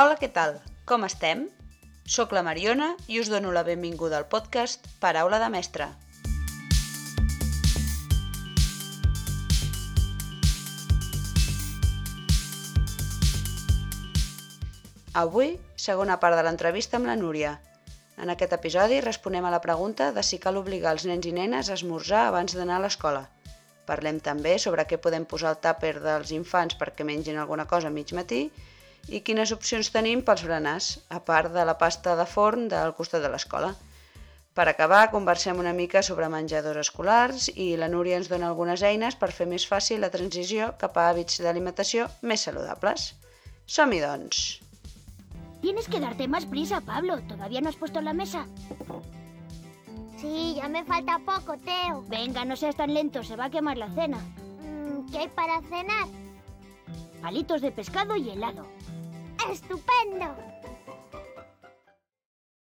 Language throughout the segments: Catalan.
Hola, què tal? Com estem? Soc la Mariona i us dono la benvinguda al podcast Paraula de Mestre. Avui, segona part de l'entrevista amb la Núria. En aquest episodi responem a la pregunta de si cal obligar els nens i nenes a esmorzar abans d'anar a l'escola. Parlem també sobre què podem posar al tàper dels infants perquè mengin alguna cosa a mig matí i quines opcions tenim pels berenars, a part de la pasta de forn del costat de l'escola. Per acabar, conversem una mica sobre menjadors escolars i la Núria ens dona algunes eines per fer més fàcil la transició cap a hàbits d'alimentació més saludables. Som-hi, doncs! Tienes que darte más prisa, Pablo. ¿Todavía no has puesto la mesa? Sí, ya me falta poco, Teo. Venga, no seas tan lento, se va a quemar la cena. Mm, ¿Qué hay para cenar? Palitos de pescado y helado. ¡Estupendo!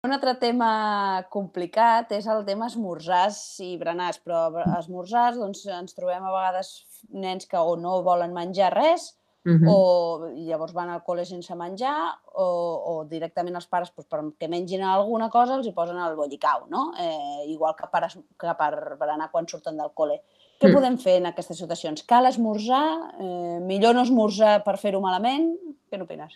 Un altre tema complicat és el tema esmorzars i berenars, però esmorzars doncs, ens trobem a vegades nens que o no volen menjar res Mhm. o llavors van al col·le sense menjar o, o directament els pares doncs, perquè mengin alguna cosa els hi posen el bollicau, no? Eh, igual que per, que per berenar quan surten del col·le. Què Mm. podem fer en aquestes situacions? Cal esmorzar? Eh, millor no esmorzar per fer-ho malament? Què n'opines?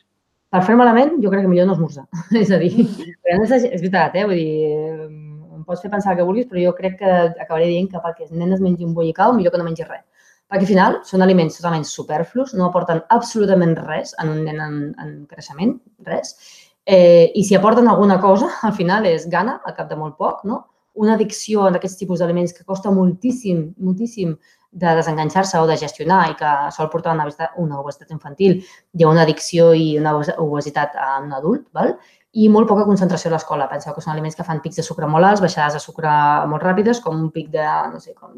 Per fer malament, jo crec que millor no esmorzar. és a dir, no és, és veritat, eh? Vull dir, em pots fer pensar el que vulguis, però jo crec que acabaré dient que perquè els nenes mengin un bollicau, millor que no mengin res. Perquè al final són aliments totalment superflus, no aporten absolutament res en un nen en, en creixement, res. Eh, I si aporten alguna cosa, al final és gana, al cap de molt poc, no? Una addicció en aquests tipus d'aliments que costa moltíssim, moltíssim de desenganxar-se o de gestionar i que sol portar una obesitat, una obesitat infantil, ha una addicció i una obes- obesitat a un adult, val? i molt poca concentració a l'escola. Penseu que són aliments que fan pics de sucre molt alts, baixades de sucre molt ràpides, com un pic de, no sé, com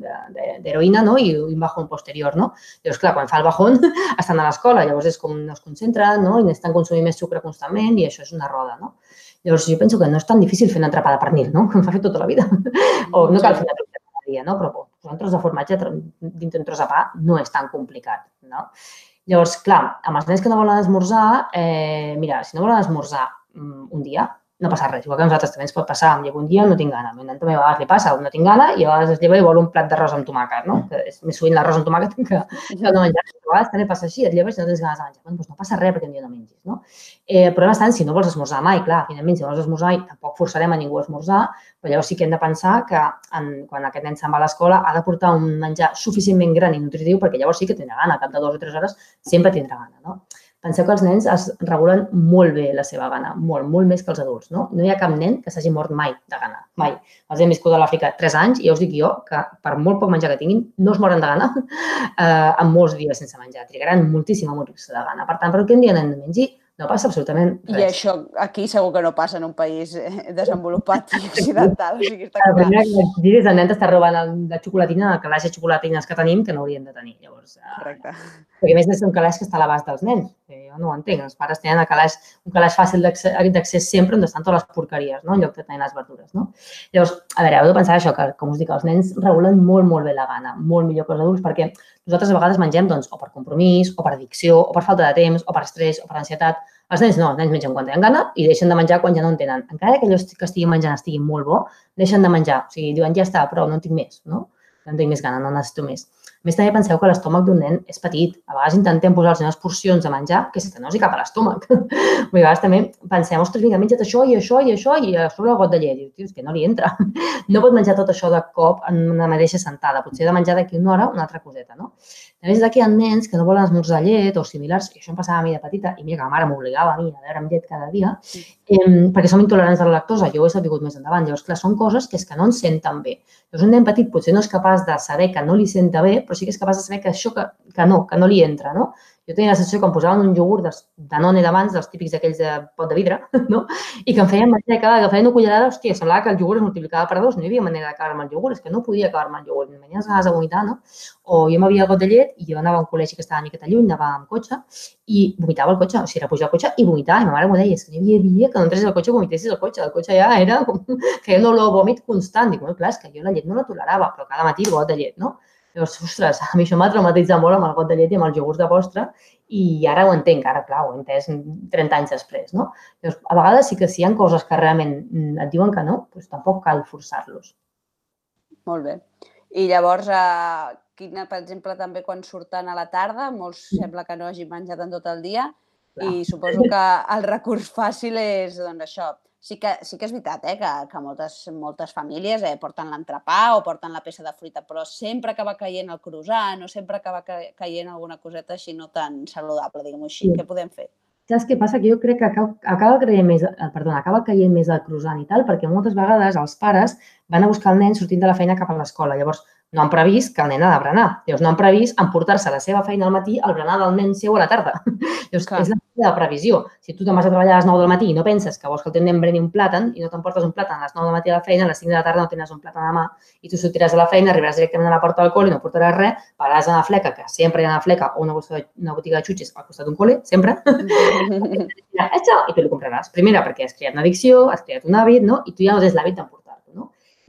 d'heroïna, no? I un bajón posterior, no? Llavors, clar, quan fa el bajón, estan a l'escola, llavors és com no es concentren, no? I necessiten consumir més sucre constantment i això és una roda, no? Llavors, jo penso que no és tan difícil fer una atrapada pernil, no? Com fa fet tota la vida. o no cal fer una atrapada cada dia, no? Però posar un tros de formatge dintre un tros de pa no és tan complicat, no? Llavors, clar, amb els nens que no volen esmorzar, eh, mira, si no volen esmorzar mm, un dia, no passa res. Igual que a nosaltres també ens pot passar, em llevo un dia no tinc gana. A mi també a vegades li passa, no tinc gana i a vegades es lleva i vol un plat d'arròs amb tomàquet, no? Que és més sovint l'arròs amb tomàquet que, que no menjar. A vegades també passa així, et lleves i no tens ganes de menjar. Bueno, doncs no passa res perquè un dia no mengis, no? Eh, el problema està en si no vols esmorzar mai, clar, finalment, si no vols esmorzar mai, tampoc forçarem a ningú a esmorzar, però llavors sí que hem de pensar que en, quan aquest nen se'n va a l'escola ha de portar un menjar suficientment gran i nutritiu perquè llavors sí que tindrà gana, cap de dues o tres hores sempre tindrà gana, no? Penseu que els nens es regulen molt bé la seva gana, molt, molt més que els adults, no? No hi ha cap nen que s'hagi mort mai de gana, mai. Els hem viscut a l'Àfrica tres anys i ja us dic jo que per molt poc menjar que tinguin, no es moren de gana eh, en molts dies sense menjar. Trigaran moltíssim a morir-se de gana. Per tant, per un dia nen no mengi, no passa absolutament I res. això aquí segur que no passa en un país eh, desenvolupat i occidental, o sigui, està clar. primer que et dius, el nen t'està robant la xocolatina, el calaix de xocolatines que tenim, que no haurien de tenir. Llavors, eh, Correcte. Perquè a més és un calaix que està a l'abast dels nens. que Jo no ho entenc. Els pares tenen el calaix, un calaix fàcil d'accés sempre on estan totes les porqueries, no? en lloc de tenir les verdures. No? Llavors, a veure, heu de pensar això, que com us dic, els nens regulen molt, molt bé la gana, molt millor que els adults, perquè nosaltres a vegades mengem doncs, o per compromís, o per addicció, o per falta de temps, o per estrès, o per ansietat. Els nens no, els nens mengen quan tenen gana i deixen de menjar quan ja no en tenen. Encara que allò que estiguin menjant estigui molt bo, deixen de menjar. O sigui, diuen, ja està, prou, no en tinc més, no? En tinc més gana, no necessito més. A més, també penseu que l'estómac d'un nen és petit. A vegades intentem posar-los unes porcions de menjar que hi cap a l'estómac. A vegades també pensem, ostres, vinga, menja't això i això i això i a sobre el got de llet. I dius, que no li entra. No pot menjar tot això de cop en una mateixa sentada. Potser de menjar d'aquí una hora una altra coseta, no? A més, d'aquí hi ha nens que no volen esmorzar llet o similars, i això em passava a mi de petita, i mira que la mare m'obligava a mi a beure'm llet cada dia, eh, perquè som intolerants a la lactosa, jo ho he sabut més endavant. Llavors, clar, són coses que és que no ens senten bé. Llavors, un nen petit potser no és capaç de saber que no li senta bé, però sí que és capaç de saber que això que, que no, que no li entra, no? Jo tenia la sensació que em posaven un iogurt de Danone d'abans, dels típics d'aquells de pot de vidre, no? I que em feien cada que feien una cullerada, hòstia, semblava que el iogurt es multiplicava per dos, no hi havia manera d'acabar amb el iogurt, és que no podia acabar amb el iogurt, em venien les ganes de vomitar, no? O jo m'havia got de llet i jo anava a un col·legi que estava una miqueta lluny, anava amb cotxe i vomitava al cotxe, o sigui, era pujar al cotxe i vomitar, i ma mare m'ho deia, és que no hi havia dia que no entressis al cotxe i vomitessis al cotxe, el cotxe ja era com, una olor a vòmit constant, dic, bueno, clar, és que jo la llet no la tolerava, però cada matí el got de llet, no? Llavors, ostres, a mi això m'ha traumatitzat molt amb el got de llet i amb els iogurts de postre i ara ho entenc, ara, clar, ho he entès 30 anys després, no? Llavors, a vegades sí que si hi ha coses que realment mm, et diuen que no, doncs tampoc cal forçar-los. Molt bé. I llavors, eh, quina, per exemple, també quan surten a la tarda, molts sembla que no hagin menjat en tot el dia, Clar. i suposo que el recurs fàcil és, doncs, això. Sí que, sí que és veritat, eh, que, que moltes, moltes famílies eh, porten l'entrepà o porten la peça de fruita, però sempre acaba caient el croissant o sempre acaba ca- caient alguna coseta així no tan saludable, diguem-ho així. Sí. Què podem fer? Saps què passa? Que jo crec que acaba, acaba, caient més, eh, perdona, acaba caient més el croissant i tal, perquè moltes vegades els pares van a buscar el nen sortint de la feina cap a l'escola. Llavors, no han previst que el nen ha de berenar. Llavors, no han previst emportar-se la seva feina al matí el berenar del nen seu a la tarda. Llavors, Clar. és la de previsió. Si tu te'n vas a treballar a les 9 del matí i no penses que vols que el teu nen breni un plàtan i no t'emportes un plàtan a les 9 del matí a la feina, a les 5 de la tarda no tens un plàtan a la mà i tu sortiràs de la feina, arribaràs directament a la porta del col·le i no portaràs res, pararàs a la fleca, que sempre hi ha una fleca o una, botiga, una botiga de xutxes al costat d'un col·le, sempre, i tu li compraràs. Primera, perquè has creat una addicció, has creat un hàbit, no? I tu ja no tens l'hàbit d'emportar-lo, no?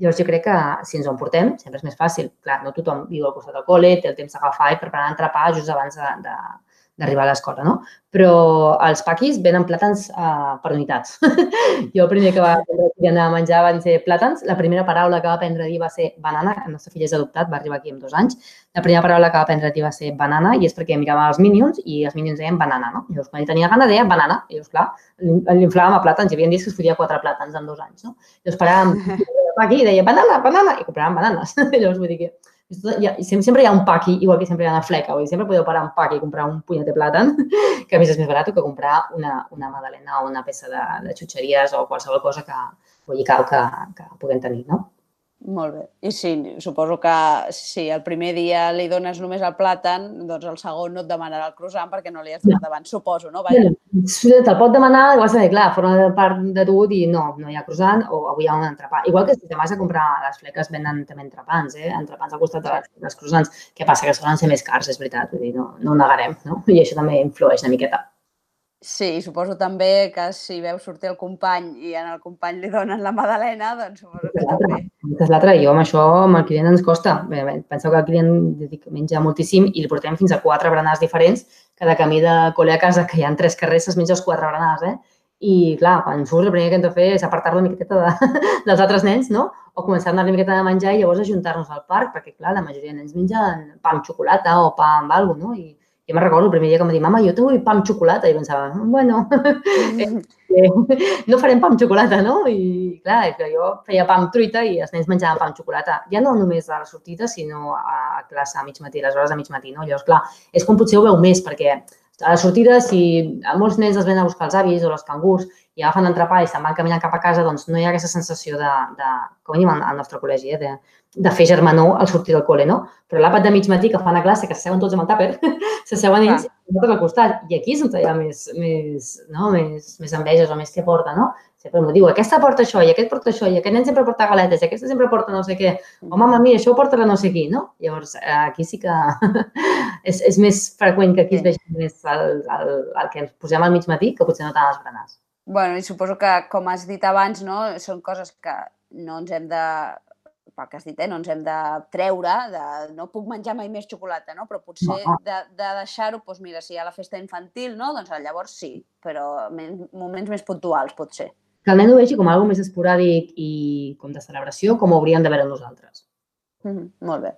Llavors jo crec que si ens ho emportem sempre és més fàcil. Clar, no tothom viu al costat del col·le, té el temps d'agafar i preparar l'entrepà just abans d'arribar a l'escola, no? Però els paquis venen plàtans uh, per unitats. jo el primer que va anar a menjar van ser plàtans. La primera paraula que va aprendre a dir va ser banana. El nostre fill és adoptat, va arribar aquí amb dos anys. La primera paraula que va aprendre a dir va ser banana i és perquè mirava els Minions i els Minions deien banana, no? Llavors, quan ell tenia gana, deia banana. Llavors, clar, l'inflàvem a plàtans. Hi havia dies que es fotia quatre plàtans en dos anys, no? Llavors, paràvem aquí i deia banana, banana, i compràvem bananes. Llavors, vull dir que ha, sempre, hi ha un paqui, igual que sempre hi ha una fleca. Vull dir, sempre podeu parar un paqui i comprar un punyeter plàtan, que a més és més barat que comprar una, una magdalena o una peça de, de xutxeries o qualsevol cosa que, vull dir, que, que, que puguem tenir, no? Molt bé. I sí, suposo que si el primer dia li dones només el plàtan, doncs el segon no et demanarà el croissant perquè no li has donat abans, suposo, no? Vaja. Te'l pot demanar, de dir, clar, forma part de tu dir no, no hi ha croissant o avui hi ha un entrepà. Igual que si te vas a comprar les fleques venen també entrepans, eh? entrepans al costat de les, dels croissants. Què passa? Que solen ser més cars, és veritat, vull dir, no, no ho negarem, no? I això també influeix una miqueta. Sí, suposo també que si veus sortir el company i en el company li donen la magdalena, doncs suposo que també. És l'altre. Jo amb això, amb el client ens costa. Bé, bé, Penseu que el client menja moltíssim i li portem fins a quatre berenars diferents. Cada camí de col·le a casa, que hi ha tres carrers, es menja els quatre berenars, eh? I, clar, quan surts, el primer que hem de fer és apartar-lo una miqueta de, dels altres nens, no? O començar a donar una miqueta de menjar i llavors ajuntar-nos al parc, perquè, clar, la majoria de nens mengen pa amb xocolata o pa amb alguna cosa, no? I jo me'n recordo el primer dia que em va dir, mama, jo te vull pa amb xocolata. I pensava, bueno, no farem pa amb xocolata, no? I, clar, jo feia pa amb truita i els nens menjaven pa amb xocolata. Ja no només a la sortida, sinó a classe a mig matí, a les hores de mig matí, no? Llavors, clar, és com potser ho veu més, perquè a la sortida, si a molts nens els ven a buscar els avis o els cangurs i agafen l'entrepà i se'n van caminant cap a casa, doncs no hi ha aquesta sensació de, de com a mínim al nostre col·legi, eh, de, de fer germanor al sortir del col·le, no? Però l'àpat de mig matí que fan a classe, que s'asseuen tots amb el tàper, s'asseuen ells i nosaltres al costat. I aquí és on hi ha més, més, no? més, més enveges o més que porta, no? Sempre em diu, aquesta porta això, i aquest porta això, i aquest nen sempre porta galetes, i aquesta sempre porta no sé què. O, mama, mira, això ho porta la no sé qui, no? Llavors, eh, aquí sí que és, és més freqüent que aquí es vegi més el, el, el que ens posem al mig matí que potser no tant als berenars. Bueno, i suposo que, com has dit abans, no, són coses que no ens hem de pel que has dit, eh, no ens hem de treure, de no puc menjar mai més xocolata, no? però potser No. de, de deixar-ho, doncs mira, si hi ha la festa infantil, no? doncs llavors sí, però en moments més puntuals, potser. Que el nen ho vegi com algo més esporàdic i com de celebració, com ho hauríem de veure nosaltres. Mm -hmm, molt bé.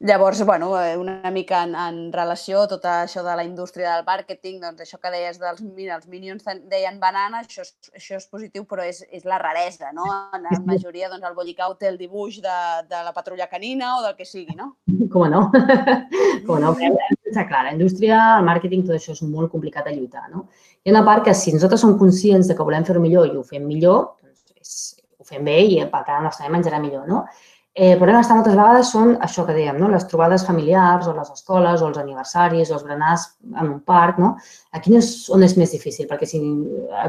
Llavors, bueno, eh, una mica en, en relació a tot això de la indústria del màrqueting, doncs això que deies dels mira, els Minions deien banana, això és, això és positiu, però és, és la raresa, no? En la majoria, doncs, el bollicau té el dibuix de, de la patrulla canina o del que sigui, no? Com no? Com no? Pensar clar, la indústria, el màrqueting, tot això és molt complicat de lluitar, no? Hi ha una part que si nosaltres som conscients de que volem fer-ho millor i ho fem millor, doncs és, ho fem bé i per tant nen menjarà millor, no? Eh, problema està moltes vegades són això que dèiem, no? les trobades familiars o les escoles o els aniversaris o els berenars en un parc. No? Aquí no és on és més difícil, perquè si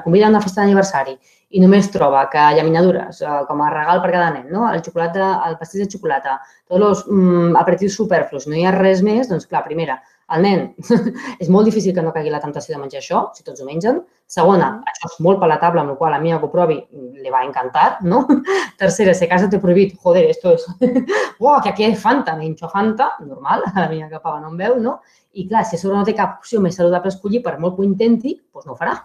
convida a una festa d'aniversari i només troba que llaminadures eh, com a regal per cada nen, no? el, xocolata, el pastís de xocolata, tots els mm, aperitius superflus, no hi ha res més, doncs clar, primera, el nen és molt difícil que no caigui la temptació de menjar això, si tots ho mengen. Segona, això és molt palatable, amb la qual a mi que ho provi li va encantar, no? Tercera, si a casa té prohibit, joder, esto es... Uau, que aquí hi ha Fanta, menjo Fanta, normal, a la meva capa no em veu, no? I clar, si a sobre no té cap opció més saludable a escollir, per molt que ho intenti, doncs no ho farà.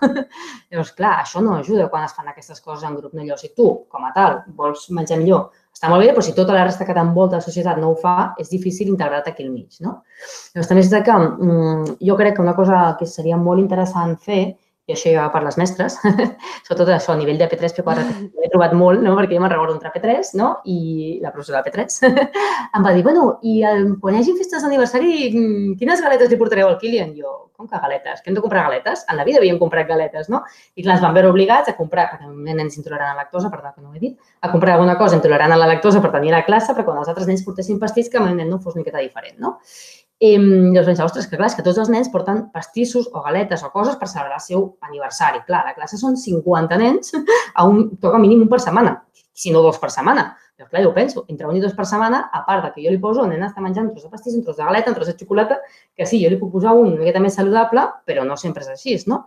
Llavors, clar, això no ajuda quan es fan aquestes coses en grup. No? Llavors, si tu, com a tal, vols menjar millor, està molt bé, però si tota la resta que t'envolta la societat no ho fa, és difícil integrar-te aquí al mig, no? Llavors, també és que mm, jo crec que una cosa que seria molt interessant fer i això ja va per les mestres, sobretot això a nivell de P3, P4, he trobat molt, no? perquè jo me'n recordo entrar a P3, no? i la professora de P3 em va dir, bueno, i el, quan hi hagi festes d'aniversari, mm, quines galetes li portareu al Kilian? Jo, com que galetes? Que hem de comprar galetes? En la vida havíem comprat galetes, no? I clar, van veure obligats a comprar, perquè un nen és intolerant a la lactosa, per tant, que no ho he dit, a comprar alguna cosa intolerant a la lactosa per tenir a la classe, perquè quan els altres nens portessin pastís, que el nen no fos una miqueta diferent, no? I llavors pensava, ostres, que clar, és que tots els nens porten pastissos o galetes o coses per celebrar el seu aniversari. Clar, la classe són 50 nens, a un, toca mínim un per setmana, si no dos per setmana. Però clar, jo penso, entre un i dos per setmana, a part de que jo li poso, el nen està menjant un tros de pastís, un tros de galeta, un tros de xocolata, que sí, jo li puc posar un una miqueta més saludable, però no sempre és així, no?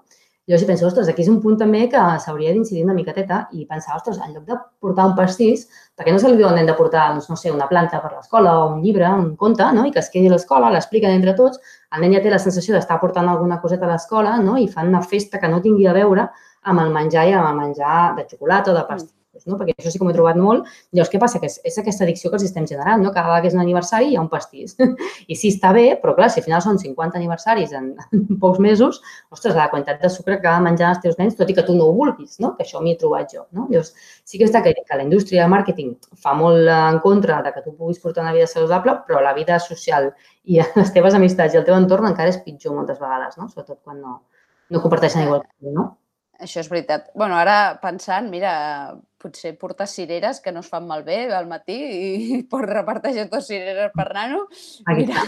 Jo sí penso, ostres, aquí és un punt també que s'hauria d'incidir una miqueteta i pensar, ostres, en lloc de portar un pastís, perquè no se li diu al nen de portar, doncs, no sé, una planta per l'escola o un llibre, un conte, no? i que es quedi a l'escola, l'expliquen entre tots, el nen ja té la sensació d'estar portant alguna coseta a l'escola no? i fan una festa que no tingui a veure amb el menjar i amb el menjar de xocolata o de pastís no? perquè això sí que m'ho he trobat molt. Llavors, què passa? Que és, és aquesta addicció que els estem generant, no? Cada vegada que és un aniversari hi ha un pastís. I sí, està bé, però clar, si al final són 50 aniversaris en, en pocs mesos, ostres, la quantitat de sucre que ha de menjar els teus nens, tot i que tu no ho vulguis, no? Que això m'hi he trobat jo, no? Llavors, sí que està que, que la indústria del màrqueting fa molt en contra de que tu puguis portar una vida saludable, però la vida social i les teves amistats i el teu entorn encara és pitjor moltes vegades, no? Sobretot quan no, no comparteixen igual que tu, no? Això és veritat. bueno, ara pensant, mira, potser portar cireres que no es fan malbé al matí i pot reparteixes dos cireres per nano. Mira.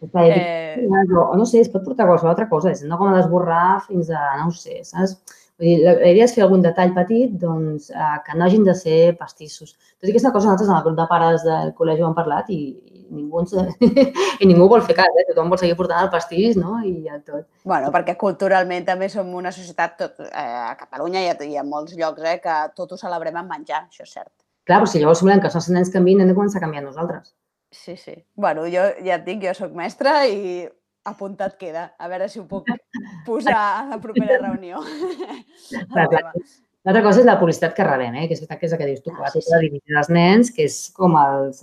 Eh... O no sé, es pot portar qualsevol altra cosa, és una goma d'esborrar fins a, no ho sé, saps? Vull dir, la, idea és fer algun detall petit doncs, eh, que no hagin de ser pastissos. Tot i aquesta cosa nosaltres en el grup de pares del col·legi ho hem parlat i ningú, ens, i ningú vol fer cas, eh? tothom vol seguir portant el pastís no? i ja tot. Bueno, perquè culturalment també som una societat, tot, eh, a Catalunya i a, i a molts llocs, eh, que tot ho celebrem amb menjar, això és cert. Clar, però si llavors volem que els nostres nens canviïn, hem de començar a canviar nosaltres. Sí, sí. Bueno, jo ja et dic, jo sóc mestra i apuntat queda. A veure si ho puc posar a la propera reunió. L'altra cosa és la publicitat que rebem, eh? que és veritat que és el que dius tu, ah, sí, sí. dirigir als nens, que és com els,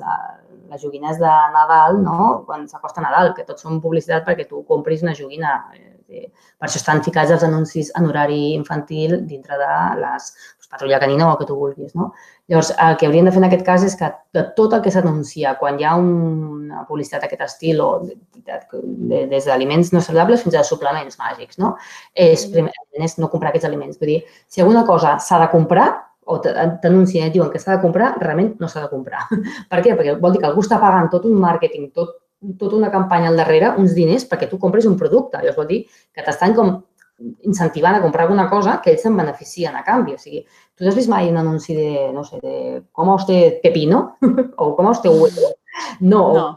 les joguines de Nadal, no? quan s'acosta Nadal, que tots són publicitat perquè tu compris una joguina. Eh, per això estan ficats els anuncis en horari infantil dintre de les doncs, patrulla canina o el que tu vulguis. No? Llavors, el que haurien de fer en aquest cas és que de tot el que s'anuncia quan hi ha una publicitat d'aquest estil o de, de, de, des d'aliments no saludables fins a suplements màgics, no? És, primer, és no comprar aquests aliments. Vull dir, si alguna cosa s'ha de comprar, o t'anuncien i diuen que s'ha de comprar, realment no s'ha de comprar. per què? Perquè vol dir que algú està pagant tot un màrqueting, tot, tota una campanya al darrere, uns diners perquè tu compris un producte. Llavors vol dir que t'estan com incentivant a comprar alguna cosa que ells se'n beneficien a canvi. O sigui, tu has vist mai un anunci de, no sé, de com usted pepino o com usted huevo? No. no.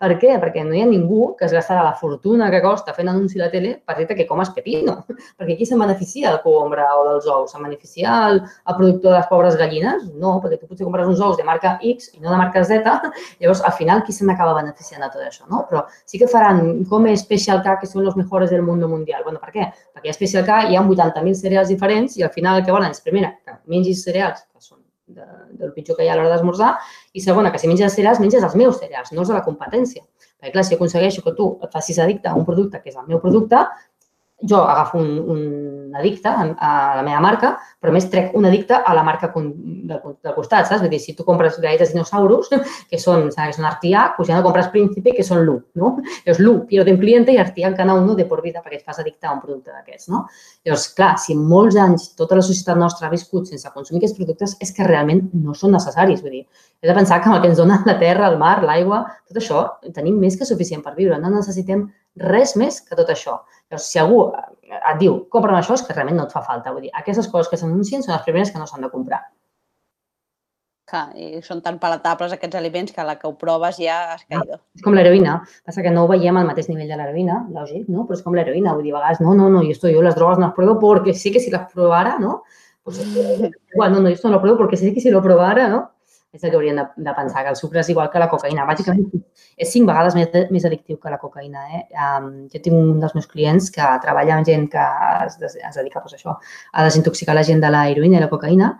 Per què? Perquè no hi ha ningú que es gastarà la fortuna que costa fent anunci a la tele per dir que comes pepino. Perquè qui se'n beneficia del cogombre o dels ous? Se'n beneficia el, el productor de les pobres gallines? No, perquè tu potser compres uns ous de marca X i no de marca Z. Llavors, al final, qui se n'acaba beneficiant de tot això? No? Però sí que faran com Special K, que són els millors del món mundial. Bueno, per què? Perquè a Special K hi ha 80.000 cereals diferents i al final el que volen és, primera, que mengis cereals que són de, del pitjor que hi ha a l'hora d'esmorzar, i segona, que si menges cereals, menges els meus cereals, no els de la competència. Perquè, clar, si aconsegueixo que tu et facis addicte a un producte que és el meu producte, jo agafo un, un addicte a la meva marca, però més trec un addicte a la marca del, del costat, saps? Vull dir, si tu compres galletes dinosaurus, que són, que són Artià, doncs ja no compres Príncipe, que són Lu, no? Llavors, Lu pierde un client i Artià encara un de por vida perquè et fas addicte a un producte d'aquests, no? Llavors, clar, si en molts anys tota la societat nostra ha viscut sense consumir aquests productes, és que realment no són necessaris, vull dir, he de pensar que amb el que ens dona la terra, el mar, l'aigua, tot això, tenim més que suficient per viure, no necessitem res més que tot això. Llavors, si algú et diu, compra'm això, és que realment no et fa falta. Vull dir, aquestes coses que s'anuncien són les primeres que no s'han de comprar. Clar, i són tan palatables aquests aliments que a la que ho proves ja has caído. És com l'heroïna. Passa que no ho veiem al mateix nivell de l'heroïna, lògic, no? Però és com l'heroïna. Vull dir, a vegades, no, no, no, i esto yo las drogas no las pruebo porque sí que si las probara, ¿no? Pues, igual, no, no, esto no lo pruebo porque sí que si lo probara, ¿no? És el que hauríem de, de pensar, que el sucre és igual que la cocaïna. Bàsicament, és cinc vegades més, més addictiu que la cocaïna. Eh? Um, jo tinc un dels meus clients que treballa amb gent que es, es dedica pues, a això, a desintoxicar la gent de la heroïna i la cocaïna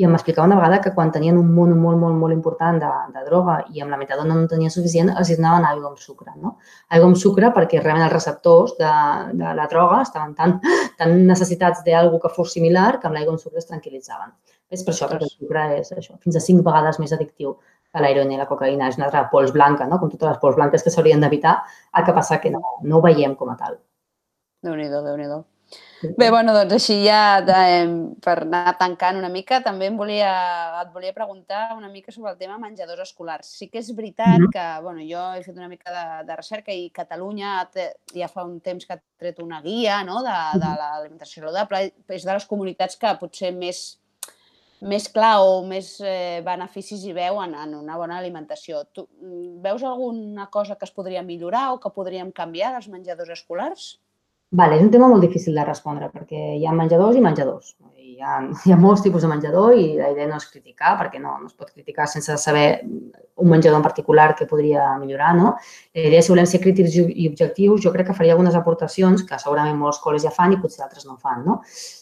i em explicava una vegada que quan tenien un mono molt, molt, molt important de, de droga i amb la metadona no en tenien suficient, els donaven aigua amb sucre. No? Aigua amb sucre perquè realment els receptors de, de la droga estaven tan, tan necessitats d'algú que fos similar que amb l'aigua amb sucre es tranquil·litzaven. És per això, perquè el sucre és això, fins a cinc vegades més addictiu que l'heroïna i la cocaïna. És una altra pols blanca, no? com totes les pols blanques que s'haurien d'evitar, el que passa que no, no ho veiem com a tal. Déu-n'hi-do, déu nhi déu Bé, bueno, doncs així ja eh, per anar tancant una mica, també em volia, et volia preguntar una mica sobre el tema menjadors escolars. Sí que és veritat mm -hmm. que, bueno, jo he fet una mica de, de recerca i Catalunya ja fa un temps que ha tret una guia no? de, de l'alimentació saludable, és de les comunitats que potser més més clar o més eh, beneficis hi veuen en una bona alimentació. Tu veus alguna cosa que es podria millorar o que podríem canviar dels menjadors escolars? Vale, és un tema molt difícil de respondre perquè hi ha menjadors i menjadors. Hi ha, hi ha molts tipus de menjador i la idea no és criticar perquè no, no es pot criticar sense saber un menjador en particular que podria millorar. No? La idea, si volem ser crítics i objectius, jo crec que faria algunes aportacions que segurament molts col·les ja fan i potser altres no fan. No?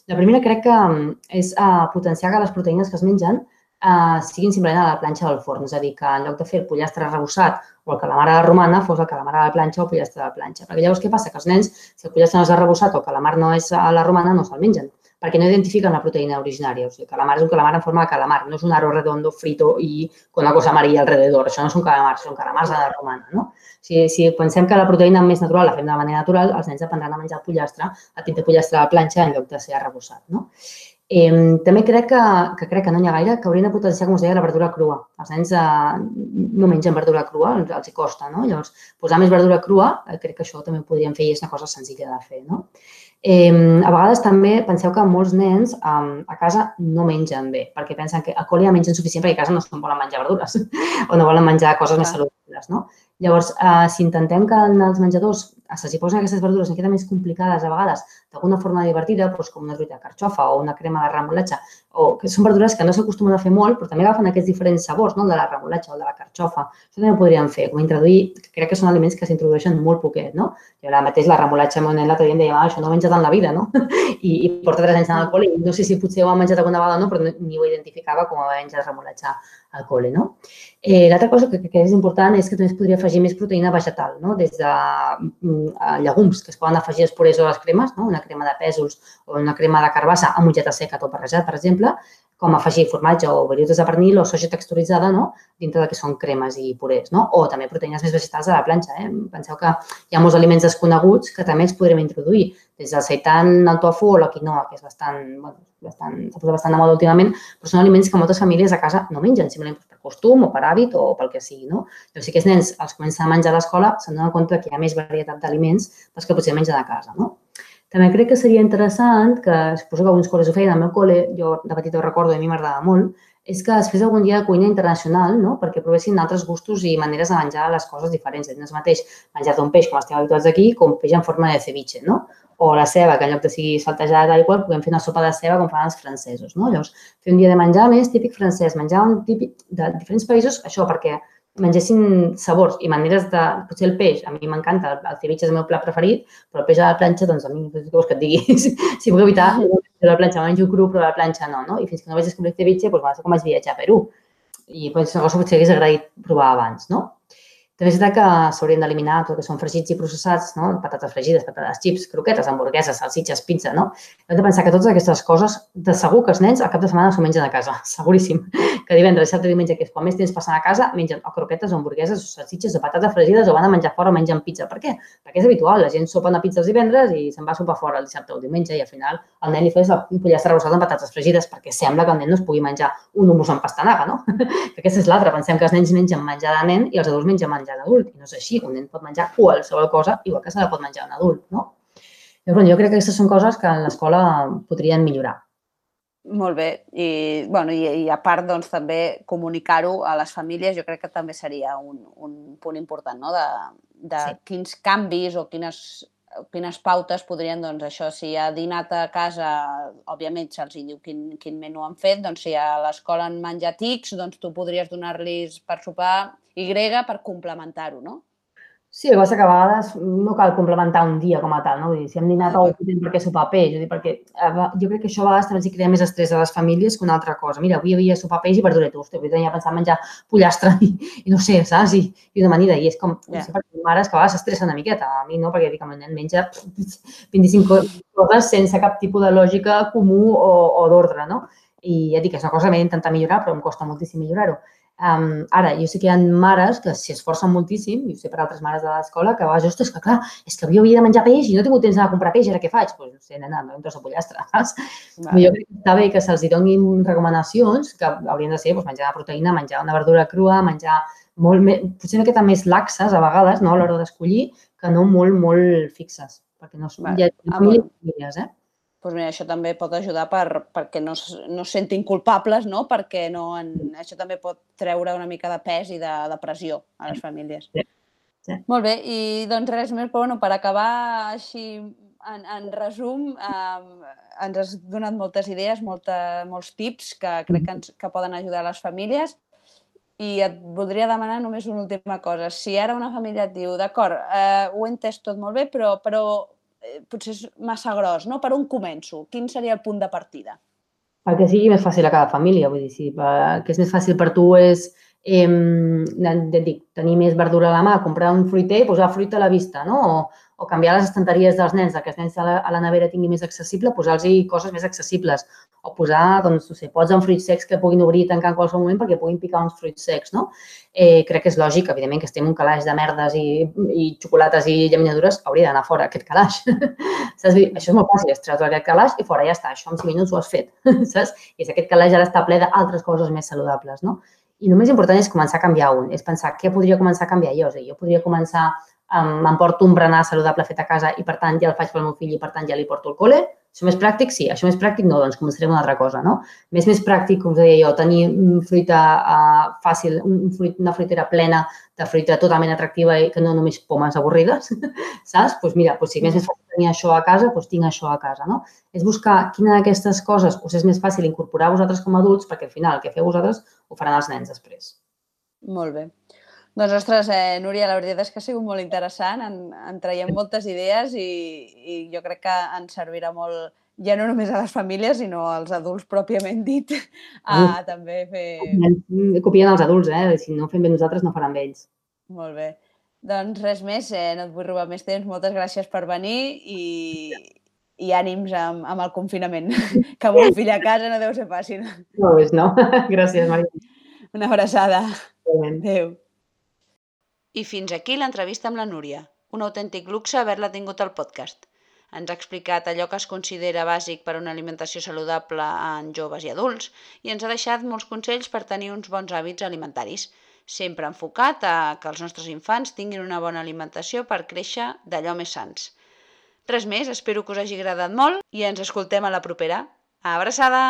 La primera crec que mm, és uh, potenciar que les proteïnes que es mengen uh, siguin simplement a la planxa del forn. És a dir, que en lloc de fer el pollastre arrebossat o el calamar a la romana fos el calamar a la planxa o el pollastre a la planxa. Perquè llavors què passa? Que els nens, si el pollastre no és arrebossat o el calamar no és a la romana, no se'l mengen perquè no identifiquen la proteïna originària. O sigui, el calamar és un calamar en forma de calamar, no és un aro redondo frito i con una cosa amarilla alrededor. Això no són calamars, són calamars a la romana. No? Si, si pensem que la proteïna més natural la fem de manera natural, els nens aprendran a menjar el pollastre, a tindre pollastre a la planxa en lloc de ser arrebossat. No? Eh, també crec que, que crec que no n'hi ha gaire que haurien de potenciar, com us deia, la verdura crua. Els nens eh, no mengen verdura crua, els hi costa, no? Llavors, posar més verdura crua, eh, crec que això també ho podríem fer i és una cosa senzilla de fer, no? Eh, a vegades també penseu que molts nens eh, a casa no mengen bé, perquè pensen que a col·le ja mengen suficient perquè a casa no es volen menjar verdures o no volen menjar coses més saludables, no? Llavors, eh, si intentem que en els menjadors s'hi posen aquestes verdures una mica més complicades a vegades, d'alguna forma divertida, doncs com una truita de carxofa o una crema de remolatge, o que són verdures que no s'acostumen a fer molt, però també agafen aquests diferents sabors, no? el de la remolatge o el de la carxofa. Això també ho podríem fer, com introduir, que crec que són aliments que s'introdueixen molt poquet, no? Jo ara mateix la remolatge, meu nen l'altre dia em deia, ah, això no menja tant la vida, no? I, i porta tres anys en el col·le i no sé si potser ho ha menjat alguna vegada o no, però ni ho identificava com a menjar remolatge al col·le, no? Eh, L'altra cosa que, que és important és que també es podria afegir més proteïna vegetal, no? des de mm, llegums que es poden afegir als purés o a les cremes, no? una crema de pèsols o una crema de carbassa amb mongeta seca tot barrejat, per exemple, com afegir formatge o veriutes de pernil o soja texturitzada no? dintre del que són cremes i purés. No? O també proteïnes més vegetals a la planxa. Eh? Penseu que hi ha molts aliments desconeguts que també els podrem introduir, des del seitan, el tofu o la quinoa, que és bastant, bueno, bastant, s'ha posat bastant de moda últimament, però són aliments que moltes famílies a casa no mengen, simplement per costum o per hàbit o pel que sigui. No? Llavors, si aquests nens els comencen a menjar a l'escola, se'n donen compte que hi ha més varietat d'aliments dels que potser mengen a casa. No? També crec que seria interessant, que suposo que alguns col·les ho feien, al meu col·le, jo de petit ho recordo i a mi m'agradava molt, és que es fes algun dia de cuina internacional, no? perquè provessin altres gustos i maneres de menjar les coses diferents. És mateix menjar un peix, com estem habituats aquí, com peix en forma de ceviche, no? O la ceba, que en lloc de sigui saltejada qual, puguem fer una sopa de ceba com fan els francesos, no? Llavors, fer un dia de menjar més típic francès, menjar un típic de diferents països, això perquè mengessin sabors i maneres de... Potser el peix, a mi m'encanta, el, el ceviche és el meu plat preferit, però el peix a la planxa, doncs a mi, què vols que et digui? si, puc evitar, a la planxa menjo cru, però a la planxa no, no? I fins que no vaig descobrir el ceviche, doncs va ser com vaig viatjar a Perú. I doncs, una cosa potser hagués agraït provar abans, no? També és que s'haurien d'eliminar tot el que són fregits i processats, no? patates fregides, patates xips, croquetes, hamburgueses, salsitxes, pizza, no? Hem de pensar que totes aquestes coses, de segur que els nens al cap de setmana s'ho mengen a casa, seguríssim. Que divendres, dissabte, diumenge, que és quan més temps passen a casa, mengen o croquetes, o hamburgueses, o salsitxes, o patates fregides, o van a menjar fora o mengen pizza. Per què? Perquè és habitual, la gent sopa una pizza els divendres i se'n va a sopar fora el dissabte o diumenge i al final el nen li fes un pollastre arrossat amb patates fregides perquè sembla que el nen no es pugui menjar un hummus amb pastanaga, no? que aquesta és l'altra. Pensem que els nens mengen menjar de nen i els adults mengen menjar menjar d'adult. I no és així, un nen pot menjar qualsevol cosa igual que se la pot menjar un adult, no? Llavors, jo crec que aquestes són coses que en l'escola podrien millorar. Molt bé. I, bueno, i, i a part, doncs, també comunicar-ho a les famílies, jo crec que també seria un, un punt important, no?, de, de sí. quins canvis o quines, quines pautes podrien, doncs, això, si ha dinat a casa, òbviament se'ls diu quin, quin menú han fet, doncs si a l'escola han menjat X, doncs tu podries donar-los per sopar Y per complementar-ho, no? Sí, el que passa que a vegades no cal complementar un dia com a tal, no? Vull dir, si hem dinat ah, o tenim per què sopar peix, jo, perquè jo crec que això a vegades també crea més estrès a les famílies que una altra cosa. Mira, avui havia sopar peix i verdura hosti, avui tenia pensat menjar pollastre i, i no sé, saps? I, i una amanida. I és com, yeah. no sé, perquè mares que a vegades s'estressen una miqueta. A mi no, perquè dic que el nen menja 25 coses sense cap tipus de lògica comú o, o d'ordre, no? I ja dic, és una cosa que m'he d'intentar millorar, però em costa moltíssim millorar-ho. Um, ara, jo sé que hi ha mares que s'hi esforcen moltíssim, i ho sé per altres mares de l'escola, que vas, ostres, que clar, és que havia de menjar peix i no he tingut temps d'anar a comprar peix, ara què faig? Doncs, pues, no sé, nena, un tros de pollastre, saps? Vale. Jo crec que està bé que se'ls donin recomanacions, que haurien de ser doncs, menjar proteïna, menjar una verdura crua, menjar molt més, potser una miqueta més laxes a vegades, no?, a l'hora d'escollir, que no molt, molt fixes, perquè no són vale. ja, famílies, eh? Doncs mira, això també pot ajudar per, perquè no, no es sentin culpables, no? perquè no en, això també pot treure una mica de pes i de, de pressió a les famílies. Sí. Sí. Molt bé, i doncs res més, però bueno, per acabar així en, en resum, eh, ens has donat moltes idees, molta, molts tips que crec que, ens, que poden ajudar a les famílies i et voldria demanar només una última cosa. Si ara una família et diu, d'acord, eh, ho he entès tot molt bé, però, però eh, potser és massa gros, no? Per on començo? Quin seria el punt de partida? Perquè sigui més fàcil a cada família, vull dir, si el que és més fàcil per tu és eh, dic, tenir més verdura a la mà, comprar un fruiter i posar fruita a la vista, no? O, o canviar les estanteries dels nens, que els nens a la, a la nevera tingui més accessible, posar-los coses més accessibles. O posar, doncs, no sé, pots en fruits secs que puguin obrir i tancar en qualsevol moment perquè puguin picar uns fruits secs, no? Eh, crec que és lògic, evidentment, que estem un calaix de merdes i, i xocolates i llaminadures, hauria d'anar fora aquest calaix. saps? Això és molt fàcil, és treure aquest calaix i fora, ja està, això en 5 minuts ho has fet, saps? I aquest calaix ara està ple d'altres coses més saludables, no? I el més important és començar a canviar un, és pensar què podria començar a canviar jo. O sigui, jo podria començar m'emporto un berenar saludable fet a casa i, per tant, ja el faig pel meu fill i, per tant, ja li porto al col·le. Això més pràctic? Sí. Això més pràctic? No, doncs començaré amb una altra cosa, no? Més més pràctic, us deia jo, tenir fruita uh, fàcil, un fruit, una fruitera plena de fruita totalment atractiva i que no només pomes avorrides, saps? Doncs pues mira, pues si més més fàcil tenir això a casa, doncs tinc això a casa, no? És buscar quina d'aquestes coses us és més fàcil incorporar vosaltres com a adults perquè al final el que feu vosaltres ho faran els nens després. Molt bé. Doncs, ostres, eh, Núria, la veritat és que ha sigut molt interessant, en, en traiem moltes idees i, i jo crec que ens servirà molt, ja no només a les famílies, sinó als adults pròpiament dit, a mm. també fer... Copien els adults, eh? Si no fem bé nosaltres, no faran bé ells. Molt bé. Doncs res més, eh? no et vull robar més temps. Moltes gràcies per venir i, i ànims amb, amb el confinament. que amb un fill a casa no deu ser fàcil. No és, no? Gràcies, Maria. Una abraçada. Adéu. I fins aquí l'entrevista amb la Núria. Un autèntic luxe haver-la tingut al podcast. Ens ha explicat allò que es considera bàsic per a una alimentació saludable en joves i adults i ens ha deixat molts consells per tenir uns bons hàbits alimentaris, sempre enfocat a que els nostres infants tinguin una bona alimentació per créixer d'allò més sants. Res més, espero que us hagi agradat molt i ens escoltem a la propera. Abraçada!